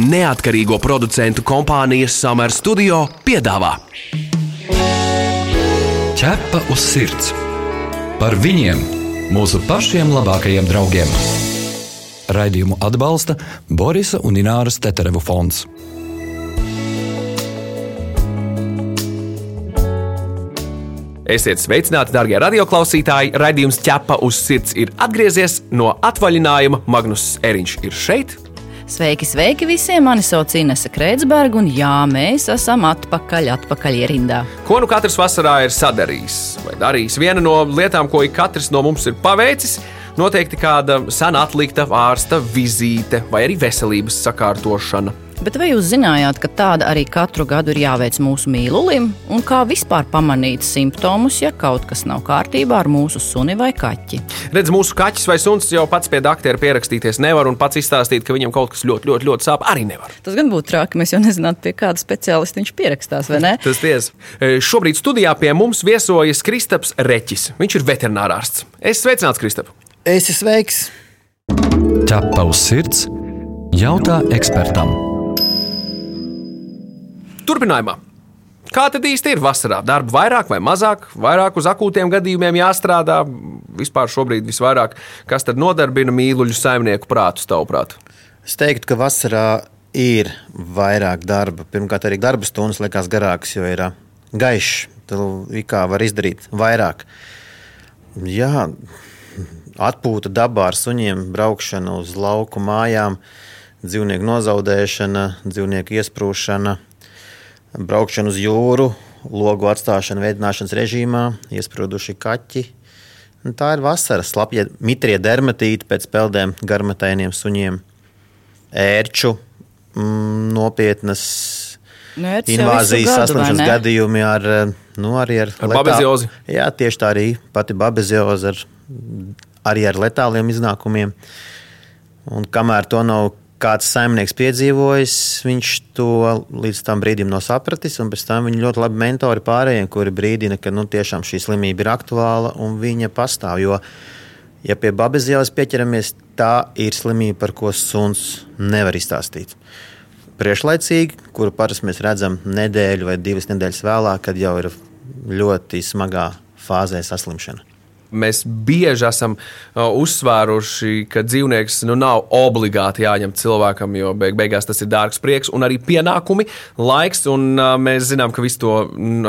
neatkarīgo producentu kompānijas Summer Studio piedāvā Ķepa uz sirds par viņiem, mūsu pašiem labākajiem draugiem. Raidījumu atbalsta Borisa un Ināras Teterevu fonds. Esiet sveicināti, darbie radioklausītāji! Radījums ķepa uz sirds ir atgriezies no atvaļinājuma. Magnus Eriņš ir šeit. Sveiki, sveiki visiem! Mani sauc Inese Kreitsberga, un jā, mēs esam atpakaļ, atpakaļ ierindā. Ko nu katrs vasarā ir sadarījis vai darījis? Viena no lietām, ko ik katrs no mums ir paveicis, noteikti kāda sen atlikta ārsta vizīte vai arī veselības sakārtošana. Bet vai jūs zinājāt, ka tāda arī katru gadu ir jāveic mūsu mīlulim? Un kā vispār pamanīt simptomus, ja kaut kas nav kārtībā ar mūsu suni vai kaķi? Redz, mūsu kaķis vai suns jau pats pie doktora pierakstīties nevar un pats izstāstīt, ka viņam kaut kas ļoti, ļoti, ļoti sāp, arī nevar. Tas gan būtu traki, mēs jau nezinātu, pie kāda speciālista viņš pierakstās, vai ne? Tas tiesa. Šobrīd studijā pie mums viesojas Kristaps Reķis. Viņš ir veterinārārsts. Es sveicināts, Kristap! Es esmu sveiks! Ķepa uz sirds jautā ekspertam. Turpinājumā. Kā tad īsti ir vasarā? Darba vairāk vai mazāk, vairāk uz akūtiem gadījumiem jāstrādā. Vispār šobrīd visvairāk, kas tad nodarbina mīluļu saimnieku prātu, tavuprāt? Es teiktu, ka vasarā ir vairāk darba. Pirmkārt, arī darba stundas liekas garākas, jo ir gaišs. Tad kā var izdarīt vairāk. Jā, atpūta dabā ar suņiem, braukšana uz lauku mājām, dzīvnieku nozaudēšana, dzīvnieku iesprūšana braukšana uz jūru, logu atstāšana veidināšanas režīmā, iesprūduši kaķi. Un tā ir vasara, slapja mitrie dermatīti pēc peldēm, garmatainiem suņiem, ērču mm, nopietnas jau invāzijas saslimšanas gadījumi ar, nu, arī ar, Ar babeziozi? Jā, tieši tā arī pati babezioze ar, arī ar letāliem iznākumiem. Un kamēr to nav kāds saimnieks piedzīvojis, viņš to līdz tam brīdim nav sapratis. Un pēc tam viņi ļoti labi mentori pārējiem, kuri brīdina, ka nu, tiešām šī slimība ir aktuāla un viņa pastāv. Jo, ja pie babezielas pieķeramies, tā ir slimība, par ko suns nevar izstāstīt. Priekšlaicīgi, kuru parasti mēs redzam nedēļu vai divas nedēļas vēlāk, kad jau ir ļoti smagā fāzē saslimšana. Mēs bieži esam uzsvēruši, ka dzīvnieks nu, nav obligāti jāņem cilvēkam, jo beig beigās tas ir dārgs prieks un arī pienākumi, laiks. Un, mēs zinām, ka to,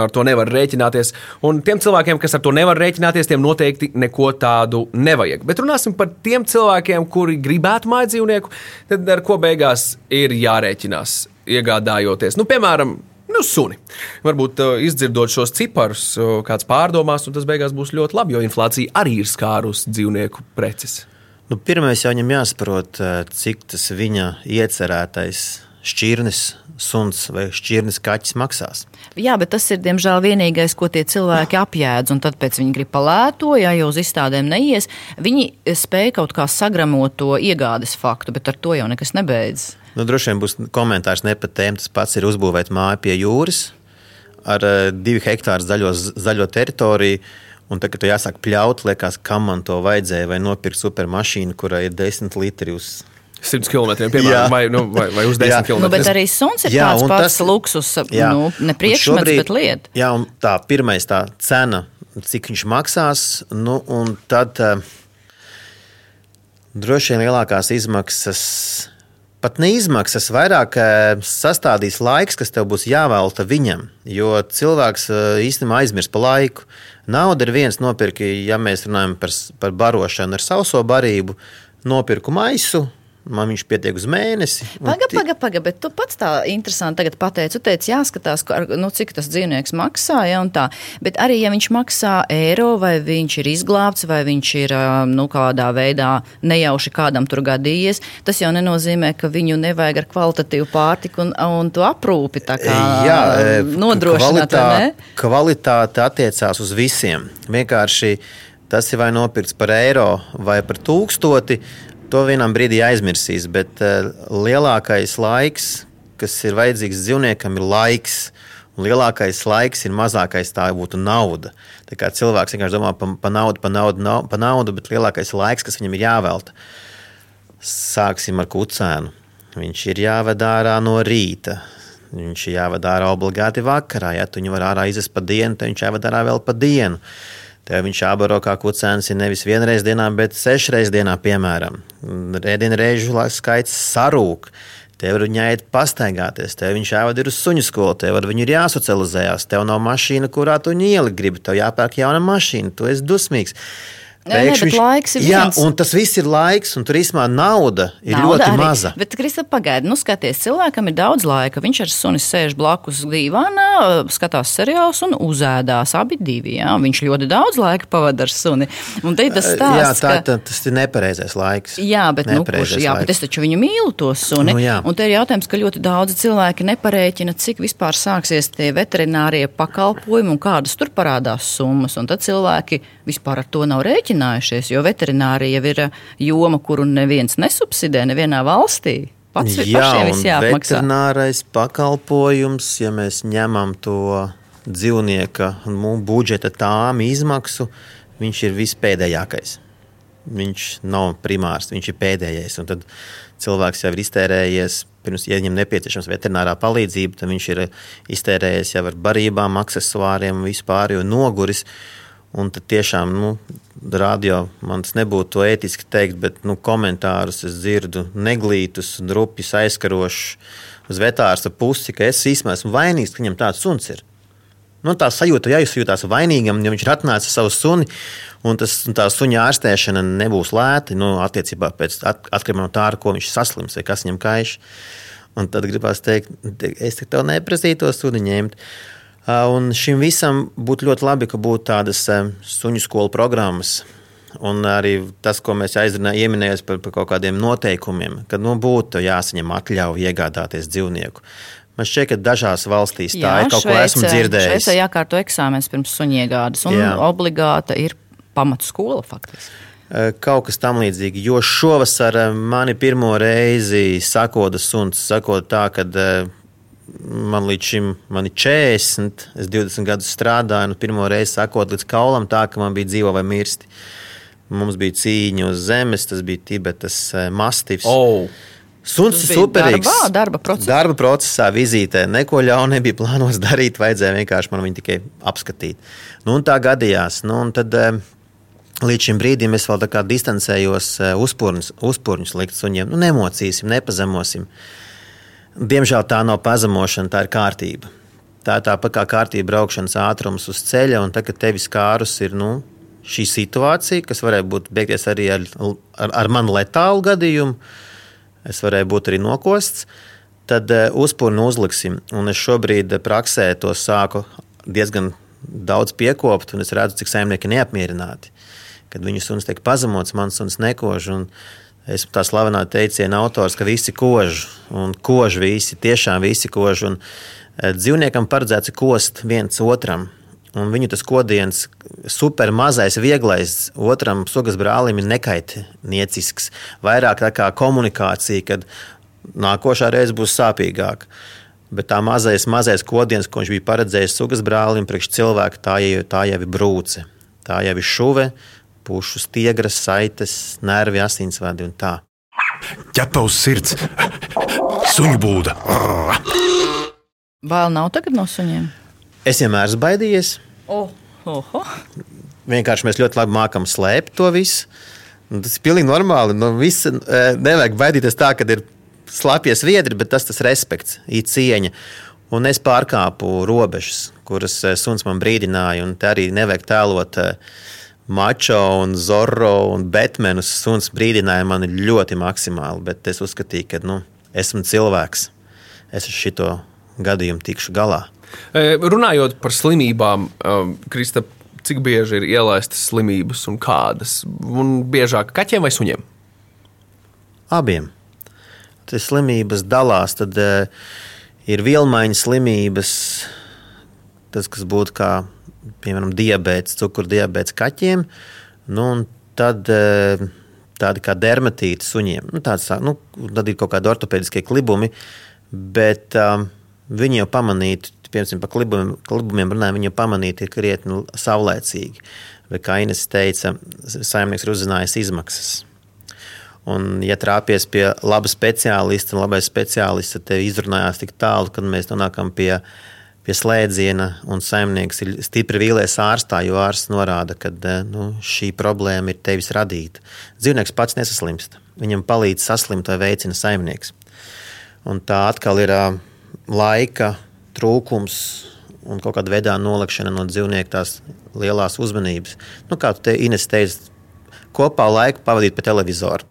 ar to nevar rēķināties. Un tiem cilvēkiem, kas ar to nevar rēķināties, tiem noteikti neko tādu nevajag. Bet runāsim par tiem cilvēkiem, kuri gribētu māju dzīvnieku, tad ar ko beigās ir jārēķinās, iegādājoties. Nu, piemēram, Nu, suni. Varbūt uh, izdzirdot šos ciparus, uh, kāds pārdomās, un tas beigās būs ļoti labi, jo inflācija arī ir skārusi dzīvnieku preces. Nu, Pirmais jau viņam jāsaprot, eh, cik tas viņa iecerētais šķirnes suns vai šķirnes kaķis maksās. Jā, bet tas ir diemžēl vienīgais, ko tie cilvēki apjēdz. Un tad pēc viņi grib palēto, ja jau uz izstādēm neies. Viņi spēja kaut kā sagramot to iegādes faktu, bet ar to jau nekas nebeidzas. Nu, droši vien būs komentārs ne par tēmu. Tas pats ir uzbūvēt māju pie jūras ar uh, divu hektāru zaļo, zaļo teritoriju. Un tagad, kad jāsāk pļaut, liekas, kam man to vajadzēja, vai nopirkt supermašīnu, kurai ir 10 litri uz 100 km, piemēram, vai, nu, vai, vai uz 10 Jā. km. Nu, bet arī suns ir Jā, tāds pats tas- luksus, Jā. nu, ne priekšmets, šobrīd- bet lieta. Jā, un tā pirmais tā cena, cik viņš maksās, nu, un tad uh, droši vien lielākās izmaksas. Pat ne izmaksas, vairāk sastādīs laiks, kas tev būs jāvelta viņam. Jo cilvēks eh, īstenībā aizmirst par laiku. Nauda ir viens nopirka, ja mēs runājam par, par barošanu ar sauso barību, nopirku maisu, man viņš pietiek uz mēnesi. un Paga, ti- paga, paga, bet tu pats tā interesanti pateici. Tu teici, jāskatās, ka nu, cik tas dzīvnieks maksā, ja. Bet arī, ja viņš maksā eiro, vai viņš ir izglābts, vai viņš ir nu, kādā veidā nejauši kādam tur gadījies, tas jau nenozīmē, ka viņu nevajag ar kvalitatīvu pārtiku un, un to aprūpi kā e, nodrošināt. kvalitāte, kvalitāte attiecās uz visiem. Vienkārši tas ir vai nopirkts par eiro vai par tūkstoti. To vienā brīdī aizmirsīs, bet uh, lielākais laiks, kas ir vajadzīgs dzīvniekam, ir laiks. Un lielākais laiks ir mazākais, tā būtu nauda. Tā kā cilvēks vienkārši domā par pa naudu, par naudu, nau- pa naudu, bet lielākais laiks, kas viņam ir jāvelta. Sāksim ar kucēnu. viņš ir jāved ārā no rīta. Viņš ir jāved ārā obligāti vakarā. Ja tu viņu var ārā izvest pa dienu, tad viņš jāved ārā vēl pa dienu. Tev viņš jābaro kā kucēns nevis vienreiz dienā, bet sešreiz dienā, piemēram. Rēdienu reižu skaits sarūk. Tev ir jāiet pastaigāties, tev viņš jāvada uz suņu skolu, tev ar viņu ir jāsocializējas. Tev nav mašīna, kurā tu ielikt gribi, tev jāpērk jauna mašīna, tu esi dusmīgs. Pēkšņi viņš... laiks ir jā, viens. un tas viss ir laiks, un tur īstenībā nauda ir nauda ļoti arī. maza. Bet, Krista, pagaidi, nu skaties, cilvēkam ir daudz laika. Viņš ar suni sēž blakus dīvānā, skatās seriālus un uzēdās abi divi. Jā. Viņš ļoti daudz laika pavada ar suni. Un te ir tas stāsts, jā, tā, tā, tas ir nepareizais laiks. Jā, bet, nu, kurš, jā, bet es taču viņu mīlu to suni. Nu, jā. un te ir jautājums, ka ļoti daudzi cilvēki neparēķina, cik vispār sāksies tie veterinārie pakalpojumi un kādas tur parādās summas. Un tad cilvēki vispār ar to nav rēķinājušies, jo veterinārija ir joma, kuru neviens nesubsidē nevienā valstī. Pats ir jāapmaksā. Veterinārais pakalpojums, ja mēs ņemam to dzīvnieka budžeta tām izmaksu, viņš ir vispēdējākais. Viņš nav primārs, viņš ir pēdējais. Un tad cilvēks jau ir iztērējies, pirms ja viņam nepieciešams veterinārā palīdzība, tad viņš ir iztērējies jau ar barībām, accessoriem, vispār jau noguris. Un tad tiešām, nu, radio man tas nebūtu ētiski teikt, bet nu, komentārus es dzirdu neglītus, drupjus, aizkarošus uz vetārsta pusi, ka es īstenībā esmu vainīgs, ka viņam tāds suns ir. Nu, tā sajūta, ja jūs jūtāties vainīgam, ja viņš ir atnācis ar savu suni, un tas, tā suņa ārstēšana nebūs lēta, nu, attiecībā pēc atkarībā no tā, ar ko viņš saslims vai kas viņam kaiš. Un tad gribās teikt, es tev neprasīju to suni ņemt. Un šim visam būtu ļoti labi, ka būtu tādas suņu skolu programmas. Un arī tas, ko mēs aizrunājām par, par kaut kādiem noteikumiem, kad nu, būtu jāsaņem atļauja iegādāties dzīvnieku. Man šķiet, ka dažās valstīs tā jā, ir kaut šveicē, ko esmu dzirdējis. Šveicē jākārto eksāmenis pirms suņu iegādes, un jā. obligāta ir pamatskola faktiski. Kaut kas tam līdzīgs. Jo šovasar mani pirmo reizi sakoda suns, sakot tā, ka man līdz šim man ir 40, es 20 gadus strādāju, un pirmo reizi sakot līdz kaulam, tā ka man bija dzīvo vai mirsti. Mums bija cīņa uz zemes, tas bija Tibetas eh, mastīvs. Oh. Suns ir superīgs. Darbā, darba procesā. Darba procesā, vizītē. Neko ļaunu nebija plānos darīt. Vajadzēja vienkārši man viņu tikai apskatīt. Nu, tā gadījās. Nu, tad, eh, līdz šim brīdim es vēl distancējos eh, uzpūrņus likt suņiem. Nu, nemocīsim, nepazemosim. Diemžēl tā nav pazemošana, tā ir kārtība. Tā ir tāpat kā kārtība braukšanas ātrums uz ceļa, un tagad tevis kārus ir nu, šī situācija, kas varēja būt beigties arī ar, ar, ar manu letālu gadījumu. Es varēju būt arī nokosts. Tad uh, uzpūnu uzliksim, un es šobrīd praksē to sāku diezgan daudz piekopt, un es redzu, cik saimnieki ir neapmierināti. Kad viņu suns tiek pazemots, mans suns nekož. Un, Esmu tā slavenā teiciena autors, ka visi kož, un kož visi, tiešām visi kož. Un e, dzīvniekam paredzēts kost viens otram. Un viņu tas kodiens, super mazais, vieglais, otram sugas brālim ir nekaitniecisks. Vairāk tā kā komunikācija, kad nākošā reize būs sāpīgāka. Bet tā mazais, mazais kodiens, ko viņš bija paredzējis sugas brālim, priekš cilvēka, tā jau, tā jau ir brūce. Tā jau ir šuve, pušu stiegras, saites, nervi, asinsvadi un tā. Ķepa uz sirds, suņu būda. Bail nav tagad no suņiem. Es vienmēr esmu baidījies. Oh, oh, oh. Vienkārši mēs ļoti labi mākam slēpt to visu. Tas ir pilnīgi normāli. No visa, e, nevajag baidīties tā, ka ir slēpjas viedri, bet tas ir respekts, ir cieņa. Un es pārkāpu robežas, kuras e, suns man brīdināja. Un te arī nevajag tēlot uh, Mačo un Zorro un Batmanu suns brīdināja mani ļoti maksimāli, bet es uzskatīju, ka nu, esmu cilvēks. Es ar šito gadījumu tikšu galā. E, runājot par slimībām, e, Krista, cik bieži ir ielaistas slimības un kādas? Un biežāk kaķiem vai suņiem? Abiem. Tas slimības dalās. Tad uh, ir vielmaiņas slimības, tas, kas būtu kā piemēram, diabetes, cukurdiabetes kaķiem. Nu, tad eh, tādi kā dermatīti suņiem. Nu, tāds, nu, tad ir kaut kādi ortopēdiskie klibumi, bet um, viņi jau pamanītu, piemēram, par klibumiem, klibumiem runājot, viņi jau pamanīti ir krietni saulēcīgi. Vai kā Ines teica, saimnieks ir uzzinājis izmaksas. Un, ja trāpies pie laba speciālista, un labais speciālists tev izrunājās tik tālu, kad mēs nonākam pie, pie slēdziena, un saimnieks ir stipri vīlies ārstā, jo ārsts norāda, ka nu, šī problēma ir tevis radīta. Dzīvnieks pats nesaslimst. Viņam palīdz saslimt vai veicina saimnieks. Un tā atkal ir laika trūkums un kaut kādā veidā nolikšana no dzīvnieka tās lielās uzmanības. Nu, kā te Ines teici, kopā laiku pavadīt pie televizora.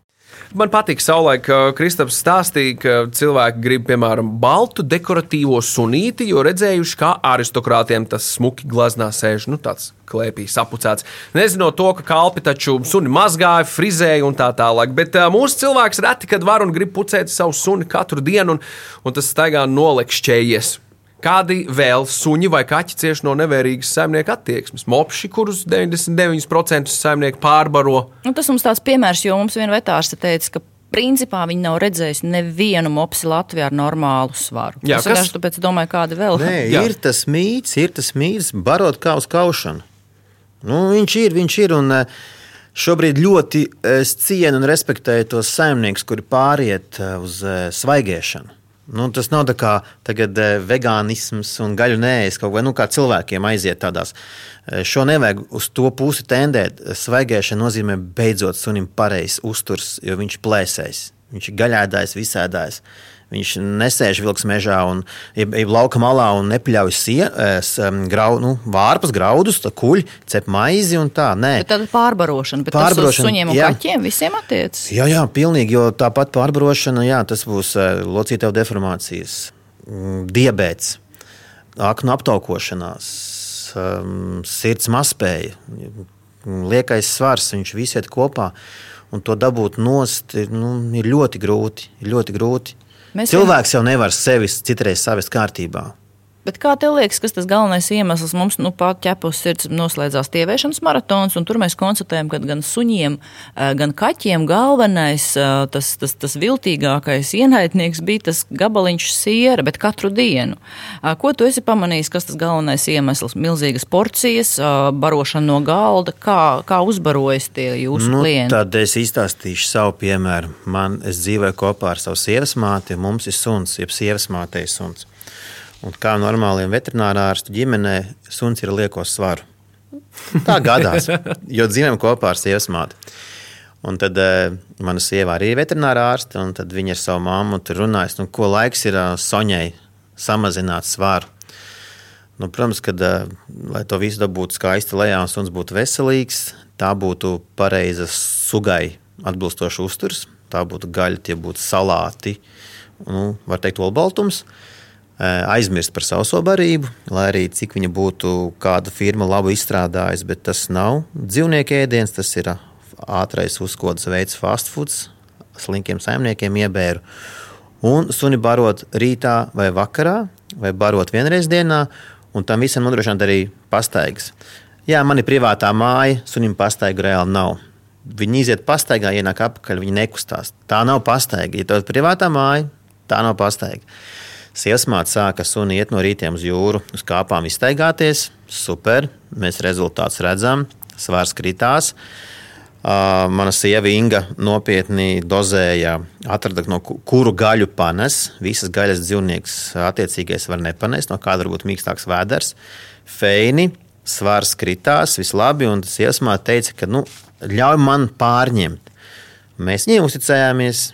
Man patīk, savulaik Kristaps stāstīja, ka cilvēki grib, piemēram, baltu dekoratīvo sunīti, jo redzējuši, kā aristokrātiem tas smuki glaznā sēž, nu, tāds klēpī sapucēts. Nezinot to, ka kalpi taču suni mazgāja, frizēja un tā tālāk. Bet uh, mūsu cilvēks reti, kad var un grib pucēt savu suni katru dienu, un, un tas staigā nolekšķējies. Kādi vēl suņi vai kaķi cieš no nevērīgas saimnieka attieksmes? Mopši, kurus 99% saimnieki pārbaro. Nu, tas mums tāds piemērs, jo mums viena vetārste teica, ka principā viņi nav redzējuši nevienu mopsi Latvijā ar normālu svaru. Jā, es kas... tāpēc domāju, kāda vēl. Nē, Jā. ir tas mīts, ir tas mīts, barot kā uz kaušanu. Nu, viņš ir, viņš ir. Un, Šobrīd ļoti cienu un respektēju tos saimniekus, kuri pāriet uz svaigēšanu. Nu, tas nav tā kā tagad, e, vegānisms un gaļu nēs kaut vai nu, kā cilvēkiem aiziet tādās. E, šo nevajag uz to pusi tendēt. Svaigēšana nozīmē beidzot sunim pareizs uzturs, jo viņš plēsēs. Viņš ir gaļēdājs, visēdājs. Viņš nesēž vilks mežā un ir lauka malā un nepļauj sienas, grau, nu, vārpas, graudus, kuļi, cep maizi un tā. Nē, bet tāda pārbarošana, bet pārbarošana, tas uz suņiem un jā. kaķiem visiem attiecas. Jā, jā, pilnīgi, jo tāpat pārbarošana, jā, tas būs locītev deformācijas, mm, diabēts, aknu aptaukošanās, sirds mazspēja, liekais svars, viņš visi iet kopā. Un to dabūt nost nu, ir ļoti grūti. Ir ļoti grūti. Mēs Cilvēks jau nevar sevi citreiz savest kārtībā. Bet kā tev liekas, kas tas galvenais iemesls mums nu, pat ķepus sirds noslēdzās tievēršanas maratons, un tur mēs konstatējam, ka gan suņiem, eh, gan kaķiem galvenais, eh, tas, tas, tas viltīgākais ienaidnieks bija tas gabaliņš siera, bet katru dienu. Eh, ko tu esi pamanījis, kas tas galvenais iemesls? Milzīgas porcijas, barošana no galda, kā, kā uzbarojas tie jūsu nu, klienti? Tad es izstāstīšu savu piemēru. Man, es dzīvoju kopā ar savu sievas māti, mums ir suns, jeb sievas mātei suns. Un kā normāliem veterinārārstu ģimenē, suns ir liekos svaru. Tā gadās, jo dzīvojam kopā ar sievas māti. Un tad uh, mana sieva arī ir veterinārā ārste, un viņa ar savu māmu tur runājas, nu, ko laiks ir uh, soņai samazināt svaru. Nu, protams, ka, uh, lai to visu dabūtu skaisti lejā un suns būtu veselīgs, tā būtu pareiza sugai atbilstoša uzturs. Tā būtu gaļa, tie būtu salāti, nu, var teikt, olbaltums. Eh, aizmirst par sauso barību, lai arī cik viņa būtu kāda firma labi izstrādājusi, bet tas nav dzīvnieku ēdiens, tas ir ātrais uzkodas veids, fast foods, slinkiem saimniekiem iebēru. Un suni barot rītā vai vakarā, vai barot vienreiz dienā, un tam visam nodrošināt arī pastaigas. Jā, man ir privātā māja, sunim pastaigu reāli nav. Viņi iziet pastaigā, ienāk apakaļ, viņi nekustās. Tā nav pastaiga. Ja tev ir privātā māja, tā nav pastaiga. Sievasmāte sāka suni iet no rītiem uz jūru, uz kāpām iztaigāties. Super, mēs rezultātus redzam, svars kritās. Uh, mana sieva Inga nopietni dozēja, atrada, no kuru gaļu panes. Visas gaļas dzīvnieks attiecīgais var nepanest, no kāda varbūt mīkstāks vēders. Feini, svars kritās, viss labi, un sievasmāte teica, ka nu, ļauj man pārņemt. Mēs viņai uzticējāmies,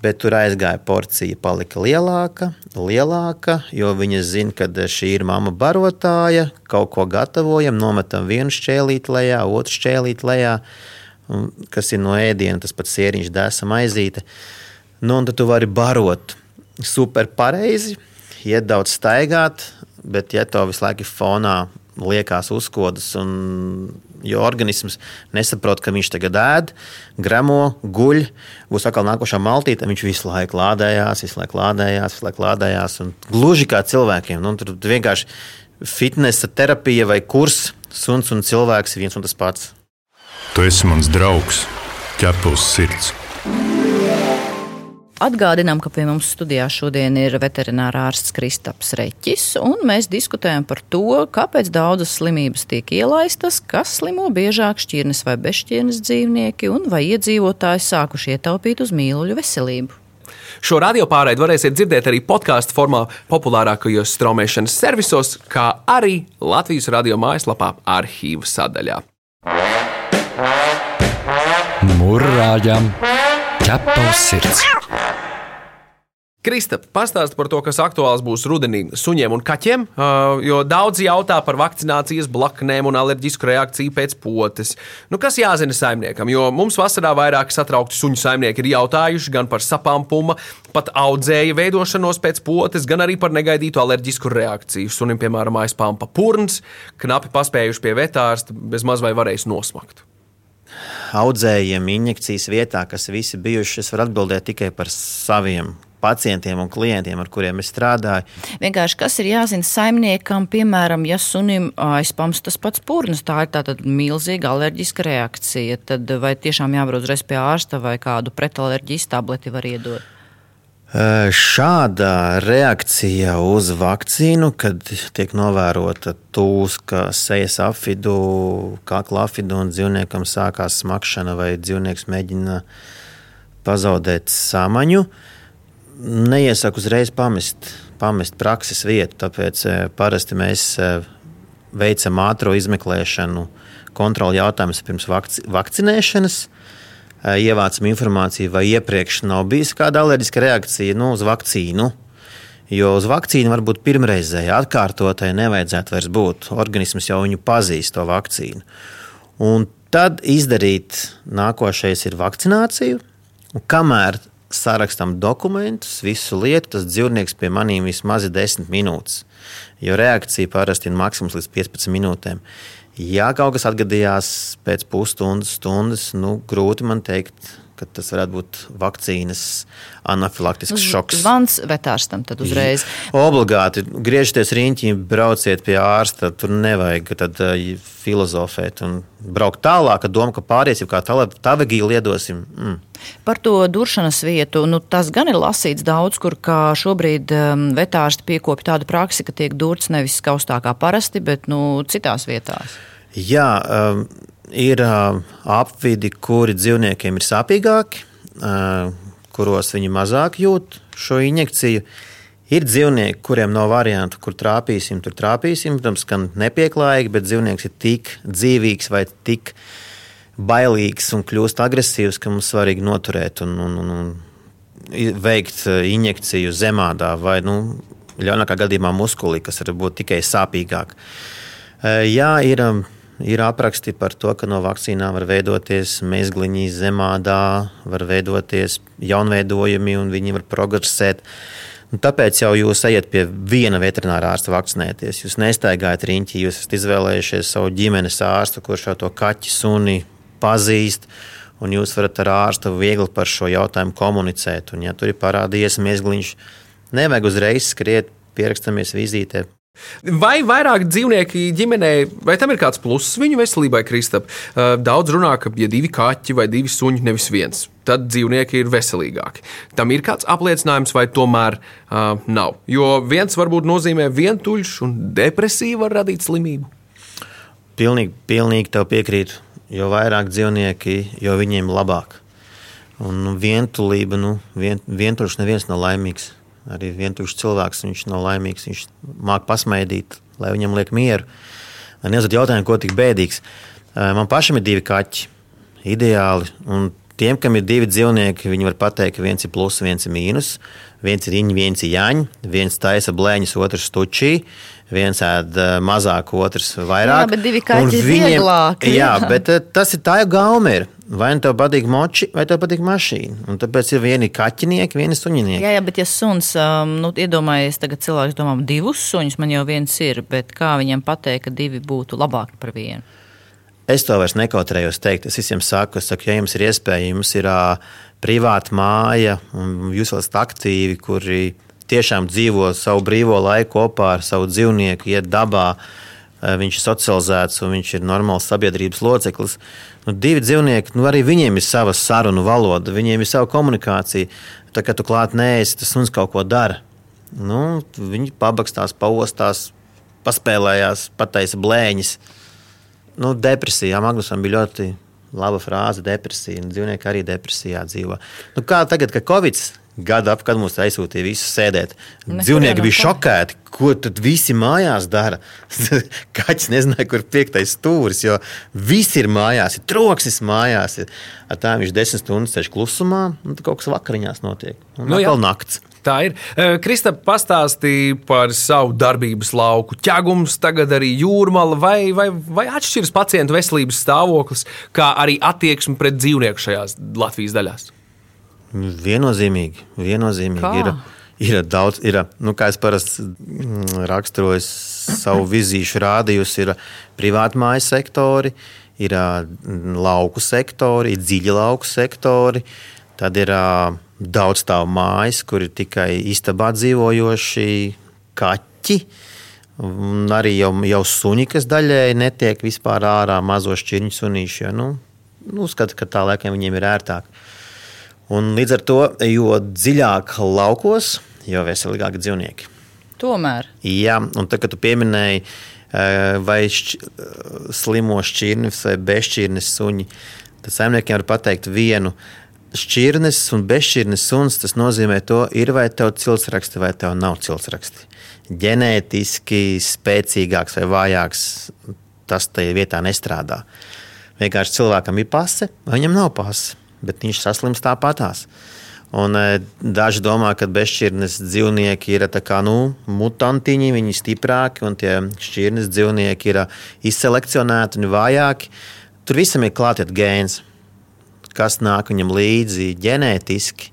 Bet tur aizgāja porcija, palika lielāka, lielāka, jo viņa zina, ka šī ir mamma barotāja. Kaut ko gatavojam, nometam vienu šķēlīti lejā, otru šķēlīti lejā, kas ir no ēdiena, tas pats sēriņš, dēsa maizīte. Nu, un tad tu vari barot super pareizi, iet daudz staigāt, bet ja to visu laiku fonā liekas uzkodas un Jo organisms nesaprot, ka viņš tagad ēd, gremo, guļ, būs atkal nākošā maltīte. Viņš visu laiku lādējās, visu laiku lādējās, visu laiku lādējās. Gluži kā cilvēkiem. Nu, tur vienkārši fitnesa terapija vai kurs, suns un cilvēks ir viens un tas pats. Tu esi mans draugs, ķepus sirds. Atgādinām, ka pie mums studijā šodien ir veterinārārsts Kristaps Reķis, un mēs diskutējam par to, kāpēc daudzas slimības tiek ielaistas, kas slimo biežāk šķirnes vai bezšķirnes dzīvnieki, un vai iedzīvotāji sākuši ietaupīt uz mīluļu veselību. Šo radio pārraidi varēsiet dzirdēt arī podkāstu formā, populārākajos straumēšanas servisos, kā arī Latvijas radio mājaslapā, arhīvu sadaļā. Mūrāģam ķepa uz sirds! Krista, pastāsti par to, kas aktuāls būs rudenī suņiem un kaķiem, jo daudzi jautā par vakcinācijas blaknēm un alerģisku reakciju pēc potes. Nu, kas jāzina saimniekam, jo mums vasarā vairāk satraukti suņu saimnieki ir jautājuši gan par sapām puma, pat audzēja veidošanos pēc potes, gan arī par negaidītu alerģisku reakciju. Sunim, piemēram, aizpāmpa purns, knapi paspējuši pie vetārsta, bez maz vai varējis nosmakt audzējiem injekcijas vietā, kas visi bijuši, es varu atbildēt tikai par saviem pacientiem un klientiem, ar kuriem es strādāju. Vienkārši kas ir jāzina saimniekam, piemēram, ja sunim aizpams tas pats purns, tā ir tāda milzīga alerģiska reakcija, tad vai tiešām jābrauc reiz pie ārsta vai kādu pretalerģijas tableti var iedot? Šāda reakcija uz vakcīnu, kad tiek novērota tūska, sejas afidu, kakla afidu un dzīvniekam sākās smakšana vai dzīvnieks mēģina pazaudēt samaņu, uh, neiesaku uzreiz pamest, pamest prakses vietu. Tāpēc eh, parasti mēs eh, veicam ātrā izmeklēšanu, kontroli jautājumus pirms vakci vakcinēšanas. Eh, ievācam informāciju, vai iepriekš nav bijusi kāda alerģiska reakcija nu, uz vakcīnu. Jo uz vakcīnu var būt pirmreizēja, atkārtotai nevajadzētu vairs būt. Organisms jau viņu pazīst, to vakcīnu. Un tad izdarīt nākošais ir vakcinācija. Un kamēr sarakstam dokumentus, visu lietu, tas dzīvnieks pie maniem vismaz ir 10 minūtes. Jo reakcija parasti ir maksimums līdz 15 minūtēm. Ja kaut kas atgadījās pēc pusstundas, stundas, nu, grūti man teikt, ka tas varētu būt vakcīnas anafilaktisks šoks. Zvans vetārstam tad uzreiz. Obligāti griežties riņķī, brauciet pie ārsta. Tur nevajag tad, filozofēt un braukt tālāk, ar domu, ka pāriesim kā tavagī liedosim. Mm. Par to duršanas vietu, nu, tas gan ir lasīts daudz, kur šobrīd um, vetārsti piekopja tādu praksi, ka tiek durts nevis kaustā kā parasti, bet nu, citās vietās. Jā, um, ir apvidi, kuri dzīvniekiem ir sāpīgāki, kuros viņi mazāk jūt šo injekciju. Ir dzīvnieki, kuriem nav variantu, kur trāpīsim, tur trāpīsim. Protams, ka nepieklājīgi, bet dzīvnieks ir tik dzīvīgs vai tik bailīgs un kļūst agresīvs, ka mums svarīgi noturēt un, un, un, un veikt injekciju zemādā vai, nu, ļaunākā gadījumā, muskulī, kas var būt tikai sāpīgāk. Jā, ir Ir apraksti par to, ka no vakcīnām var veidoties mezgliņi zemādā, var veidoties jaunveidojumi un viņi var progresēt. Un tāpēc jau jūs ejat pie viena veterinārā ārsta vakcinēties. Jūs nestaigājat riņķī, jūs esat izvēlējušies savu ģimenes ārstu, kurš jau to kaķi suni pazīst. Un jūs varat ar ārstu viegli par šo jautājumu komunicēt. Un, ja tur ir parādījies mezgliņš, nevajag uzreiz skriet, pierakstamies vizītē, Vai vairāk dzīvnieki ģimenē, vai tam ir kāds pluss viņu veselībai, Kristap? Daudz runā, ka, ja divi kaķi vai divi suņi, nevis viens, tad dzīvnieki ir veselīgāki. Tam ir kāds apliecinājums, vai tomēr uh, nav? Jo viens varbūt nozīmē vientuļš un depresija var radīt slimību. Pilnīgi, pilnīgi tev piekrītu. Jo vairāk dzīvnieki, jo viņiem labāk. Un vientulība, nu, vien, vientuļš neviens nav laimīgs arī vientuļš cilvēks, viņš nav laimīgs, viņš māca pasmaidīt, lai viņam liek mieru. Man iezad jautājumu, ko tik bēdīgs. Man pašam ir divi kaķi. Ideāli. Un tiem, kam ir divi dzīvnieki, viņi var pateikt, ka viens ir plus, viens ir mīnus. Viens ir īņķis, viens ir jāņa, viens taisa blēņas, otrs stučī. Viens ēd mazāk, otrs vairāk. Jā, bet divi kaķi ir vieglāki. Jā, bet tas ir tā jau gauma. Ir. Vai nu tev patīk moči, vai tev patīk mašīna. Un tāpēc ir vieni kaķinieki, vieni suņinieki. Jā, jā, bet ja suns, um, nu, iedomājies, tagad cilvēks domā, divus suņus man jau viens ir, bet kā viņam pateikt, ka divi būtu labāki par vienu? Es to vairs nekautrējos teikt. Es visiem saku, saku ja jums ir iespēja, jums ir uh, privāta māja, un jūs esat aktīvi, kuri tiešām dzīvo savu brīvo laiku kopā ar savu dzīvnieku, iet dabā eh, viņš ir socializēts un viņš ir normāls sabiedrības loceklis. Nu, divi dzīvnieki, nu, arī viņiem ir sava sarunu valoda, viņiem ir sava komunikācija. Tā kā tu klāt neesi, tas suns kaut ko dara. Nu, viņi pabakstās, paostās, paspēlējās, pataisa blēņas. Nu, depresijā Magnusam bija ļoti laba frāze, depresija. Dzīvnieki arī depresijā dzīvo. Nu, kā tagad, kad Covid gada ap, kad mums aizsūtīja visus sēdēt. Nekur Dzīvnieki bija šokēti, ko tad visi mājās dara. Kaķis nezināja, kur ir piektais stūris, jo viss ir mājās, ir troksnis mājās. Ir. Ar tā viņš desmit stundas sēž klusumā, un tad kaut kas vakariņās notiek. Un Nu atkal nakts. Tā ir. Eh, Krista pastāstīja par savu darbības lauku. Ķēgums, tagad arī jūrmāla, vai, vai, vai atšķiras pacientu veselības stāvoklis, kā arī attieksme pret dzīvnieku šajās Latvijas daļās. Viennozīmīgi. viennozīmīgi. Kā? Ir, ir daudz, ir, nu, kā es parasti mm, raksturoju savu vizīšu rādījus, ir privāti mājas sektori, ir mm, lauku sektori, ir dziļi lauku sektori, tad ir daudz tādu mājas, kur ir tikai istabā dzīvojoši kaķi. Un arī jau, jau suņi, kas daļēji netiek vispār ārā, mazo šķirņu sunīši. jo, Nu, nu, uzskata, ka tā laikam viņiem ir ērtāk. Un līdz ar to, jo dziļāk laukos, jo veselīgāki dzīvnieki. Tomēr. Jā, un tā, kad tu pieminēji, eh, vai šķ, eh, slimo šķirnes vai bezšķirnes suņi, tad saimniekiem var pateikt vienu. Šķirnes un bezšķirnes suns tas nozīmē to, ir vai tev ciltsraksti, vai tev nav ciltsraksti. Ģenētiski spēcīgāks vai vājāks, tas tajā vietā nestrādā. Vienkārši cilvēkam ir pase, vai viņam nav pase, bet viņš saslims tāpatās. Un, e, daži domā, ka bezšķirnes dzīvnieki ir tā kā, nu, mutantiņi, viņi ir stiprāki, un tie šķirnes dzīvnieki ir izselekcionēti un vājāki. Tur visam ir klātiet gēns, kas nāk viņam līdzi ģenētiski.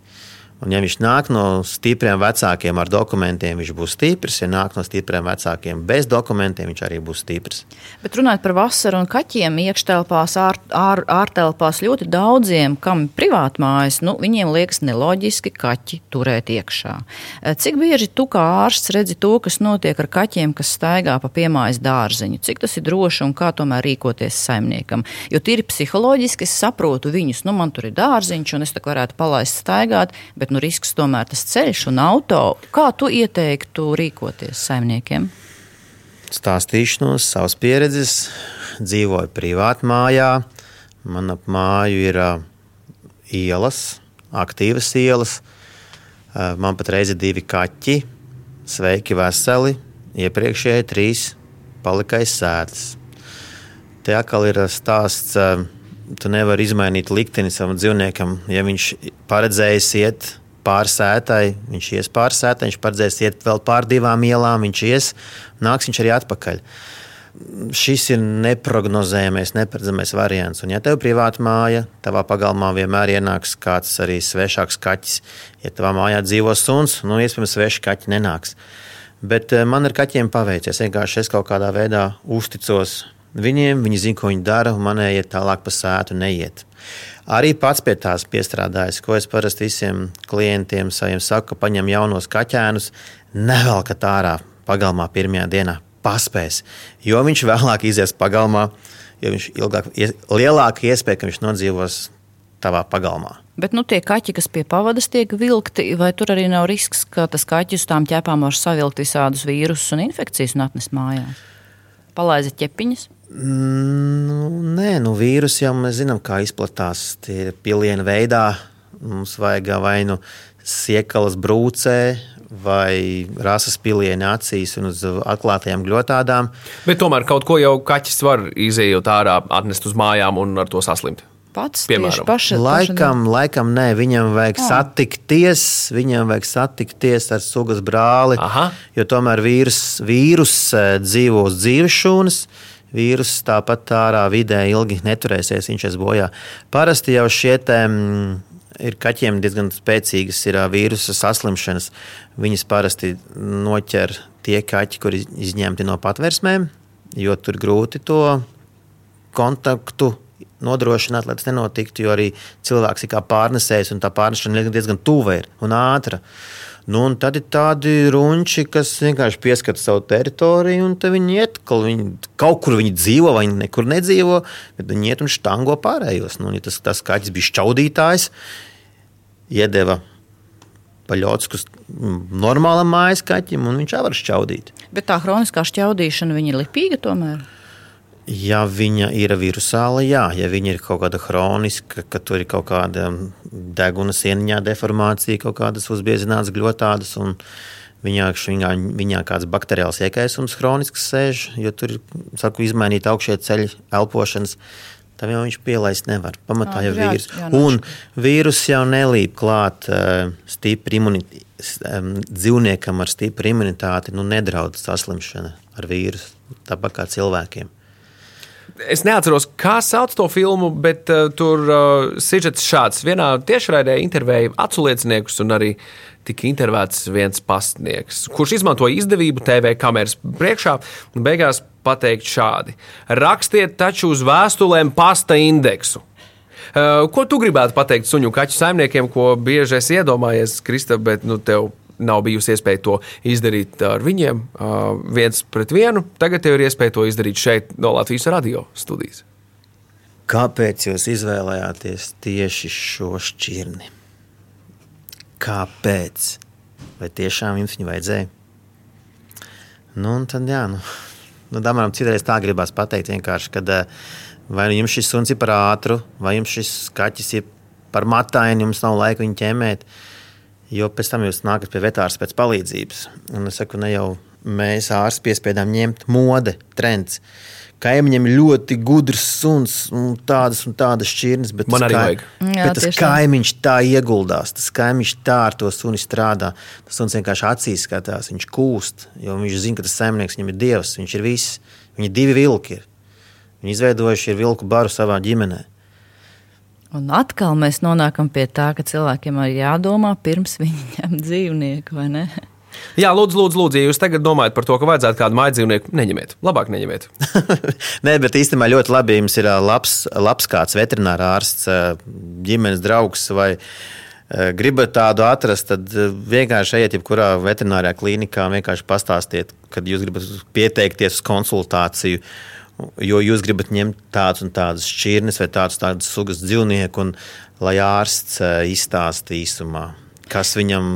Un, ja viņš nāk no stipriem vecākiem ar dokumentiem, viņš būs stiprs. Ja nāk no stipriem vecākiem bez dokumentiem, viņš arī būs stiprs. Bet runājot par vasaru un kaķiem, iekštelpās, ār, ār, ārtelpās ļoti daudziem, kam ir privāti mājas, nu, viņiem liekas neloģiski kaķi turēt iekšā. Eh, Cik bieži tu kā ārsts redzi to, kas notiek ar kaķiem, kas staigā pa piemājas dārziņu? Cik tas ir droši un kā tomēr rīkoties saimniekam? Jo tīri psiholoģiski es saprotu viņus, nu man tur ir dārziņš un es tā varētu palaist staigāt, bet nu, risks tomēr tas ceļš un auto. Kā tu ieteiktu rīkoties saimniekiem? Stāstīšu no savas pieredzes. Dzīvoju privāti mājā. Man ap māju ir ā, ielas, aktīvas ielas. Ā, Man patreiz ir divi kaķi, sveiki, veseli. Iepriekšēji trīs palika aiz sēdes. Te atkal ir stāsts, ā, tu nevari izmainīt likteni savam dzīvniekam. Ja viņš paredzējis iet pāri sētai, viņš ies pāri sētai, viņš paredzējis iet vēl pāri divām ielām, viņš ies, nāks viņš arī atpakaļ. Šis ir neparedzējamais, neparedzamais variants. Un, ja tev ir privāta māja, tavā pagalmā vienmēr ienāks kāds arī svešāks kaķis. Ja tavā mājā dzīvo suns, nu, iespējams, sveši kaķi nenāks. Bet eh, man ar kaķiem paveicies. Vienkārši es kaut kādā veidā uzticos viņiem, viņi zina, ko viņi dara, un manējie tālāk pa sētu neiet. Arī pats pie tās piestrādājis, ko es parasti visiem klientiem saviem saku, paņem jaunos kaķēnus, nevelkat ārā pagalmā pirmajā dienā. Paspēs, jo viņš vēlāk izies pagalmā, jo viņš ilgāk, lielāka iespēja, ka viņš nodzīvos tavā pagalmā. Bet nu, tie kaķi, kas pie pavadas tiek vilkti, vai tur arī nav risks, ka tas kaķis uz tām ķepām var savilkt visādus vīrusus un infekcijas un atnest mājās? Palaiza ķepiņas. Nu, nē, nu, vīrusi jau mēs zinām, kā izplatās. Tie ir piliena veidā. Mums vajag vai nu siekalas brūcē, vai rasas pilieni acīs un uz atklātajām gļotādām. Bet tomēr kaut ko jau kaķis var izējot ārā, atnest uz mājām un ar to saslimt. Pats Piemēram. paša, Laikam, laikam nē, viņam vajag Ah. satikties, viņam vajag satikties ar sugas brāli. Aha. Jo tomēr vīrus, vīrus eh, dzīvo uz dzīves šūnas. Vīrus tāpat ārā vidē ilgi neturēsies, viņš ies bojā. Parasti jau šie te, mm, ir kaķiem diezgan spēcīgas ir vīrusu saslimšanas. Viņas parasti noķer tie kaķi, kuri izņemti no patvērsmēm, jo tur grūti to kontaktu nodrošināt, lai tas nenotiktu. Jo arī cilvēks ir kā pārnesējs, un tā pārnešana diezgan tuva ir un ātra. Nu, un tad ir tādi runči, kas vienkārši pieskata savu teritoriju, un viņi iet, kaut, viņi, kaut kur viņi dzīvo, vai viņi nekur nedzīvo, bet viņi iet un štango pārējos. Nu, ja tas, tas kaķis bija šķaudītājs, iedeva paļotiskus normālam mājas kaķim, un viņš jau var šķaudīt. Bet tā hroniskā šķaudīšana, viņa ir lipīga tomēr. Ja viņa ir virusāla, jā, ja viņa ir kaut kāda kroniska, ka tur ir kaut kāda deguna sieniņā deformācija, kaut kādas uzbiezinātas gļotādas, un viņā, viņā, viņā kāds bakteriāls iekaisums kronisks sēž, jo tur ir, saku, izmainīt augšie ceļi elpošanas, tam jau viņš pielaist nevar. Pamatā jau Jā, vīrus. jā, Un vīrus jau nelīp klāt uh, stipri imunitāti. Um, dzīvniekam ar stipru imunitāti nu, nedraud saslimšana ar vīrusu, tāpat kā cilvēkiem. Es neatceros, kā sauc to filmu, bet uh, tur uh, sižets šāds. Vienā tiešraidē intervēja aculieciniekus un arī tika intervētas viens pastnieks, kurš izmantoja izdevību TV kameras priekšā un beigās pateikt šādi: Rakstiet taču uz vēstulēm pasta indeksu. Uh, ko tu gribētu pateikt suņu kaķu saimniekiem, ko bieži esi iedomājies, Krista, bet nu, tev nav bijusi iespēja to izdarīt ar viņiem uh, viens pret vienu. Tagad tev ir iespēja to izdarīt šeit, no Latvijas radio studijas. Kāpēc jūs izvēlējāties tieši šo šķirni? Kāpēc? Vai tiešām jums viņu vajadzēja? Nu, un tad, jā, nu, nu domājam, citreiz tā gribās pateikt vienkārši, kad vai nu jums šis suns ir par ātru, vai jums šis kaķis ir par mataini, jums nav laika viņu ķemēt. Jo pēc tam jūs nākat pie vetārs pēc palīdzības. Un es saku, ne jau mēs ārsti piespiedām ņemt mode, trends. Kaimiņam ir ļoti gudrs suns, un tādas un tādas šķirnes, bet Man arī kai- vajag. Jā, bet tas kaimiņš tā ieguldās, tas kaimiņš tā ar to suni strādā. Tas suns vienkārši acīs skatās, viņš kūst, jo viņš zina, ka tas saimnieks viņam ir dievs, viņš ir viss. Viņi divi vilki ir. Viņi izveidojuši ir vilku baru savā ģimenē. Un atkal mēs nonākam pie tā, ka cilvēkiem ir jādomā pirms viņi ņem dzīvnieku, vai ne? Jā, lūdzu, lūdzu, lūdzu, ja jūs tagad domājat par to, ka vajadzētu kādu māju dzīvnieku, neņemiet. Labāk neņemiet. Nē, bet īstenībā ļoti labi, jums ir labs, labs kāds veterinārā ārsts, ā, ģimenes draugs vai gribat tādu atrast, tad vienkārši ejiet jebkurā veterinārijā klīnikā vienkārši pastāstiet, kad jūs gribat pieteikties uz konsultāciju. Jo jūs gribat ņemt tādus un tādus šķirnes vai tādus, tādus sugas dzīvnieku, un lai ārsts ā, izstāsta īsumā, kas viņam,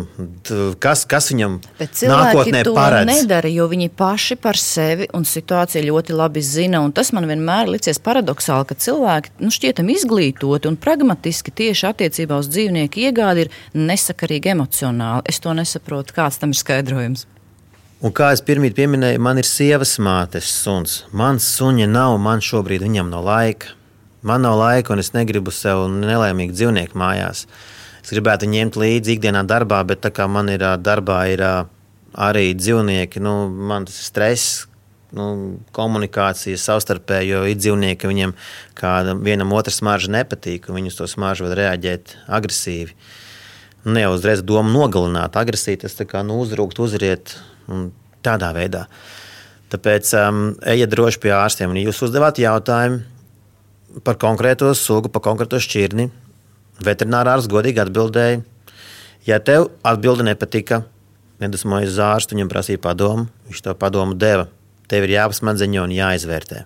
kas, kas viņam nākotnē paredz. nedara, jo viņi paši par sevi un situāciju ļoti labi zina. Un tas man vienmēr licies paradoxāli, ka cilvēki nu, šķietami izglītoti un pragmatiski tieši attiecībā uz dzīvnieku iegādi ir nesakarīgi emocionāli. Es to nesaprotu, kāds tam ir skaidrojums. Un kā jau pirmie pieminēju, man ir sievas mātes suns. Mans suņa nav, man šobrīd viņam nav laika. Man nav laika, un es negribu sev nelaimīgu dzīvnieku mājās. Es gribētu ņemt līdzi ikdienā darbā, bet tā kā man ir darbā ir arī dzīvnieki, nu, man tas ir stress. Nu, komunikācija savstarpēji, jo ir dzīvnieki, viņiem kāda vienam otrs smarža nepatīk, un viņi uz to smaržu var reaģēt agresīvi. Nu, Ne jau uzreiz doma nogalināt, agresīvi tas tā kā nu, uzrūkt, uzriet tādā veidā. Tāpēc um, ejiet droši pie ārstiem. Jūs uzdevāt jautājumu par konkrēto sugu, par konkrēto šķirni, veterinārārs godīgi atbildēja. Ja tev atbilde nepatika, nedusmojies uz ārstu, viņam prasīja padomu, viņš to padomu deva. Tev ir jāpasmadzeņo un jāizvērtē.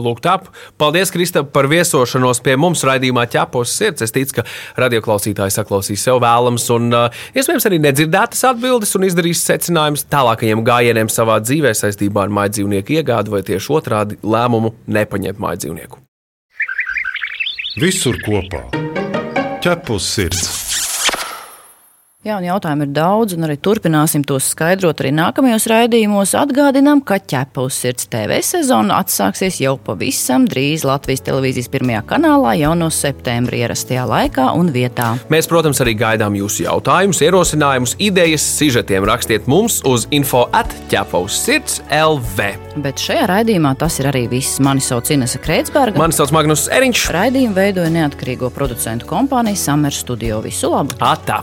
Lūk, tā. Paldies, Krista, par viesošanos pie mums raidījumā ķepos sirds. Es ticu, ka radioklausītāji saklausīs sev vēlams un uh, iespējams arī nedzirdētas atbildes un izdarīs secinājumus tālākajiem gājieniem savā dzīvē saistībā ar mājdzīvnieku iegādi vai tieši otrādi lēmumu nepaņemt mājdzīvnieku. Visur kopā - ķepus sirds. Jā, un jautājumu ir daudz, un arī turpināsim tos skaidrot arī nākamajos raidījumos. Atgādinām, ka ķepa uz sirds TV sezona atsāksies jau pavisam drīz Latvijas televīzijas pirmajā kanālā jau no septembra ierastajā laikā un vietā. Mēs, protams, arī gaidām jūsu jautājumus, ierosinājumus, idejas, sižetiem. Rakstiet mums uz info atķepaus sirds LV. Bet šajā raidījumā tas ir arī viss. Mani sauc Inese Kreitsberga. Mani sauc Magnus Eriņš. Raidījumu veidoja neatkarīgo producentu kompānija Summer Studio. Visu labu! Atā!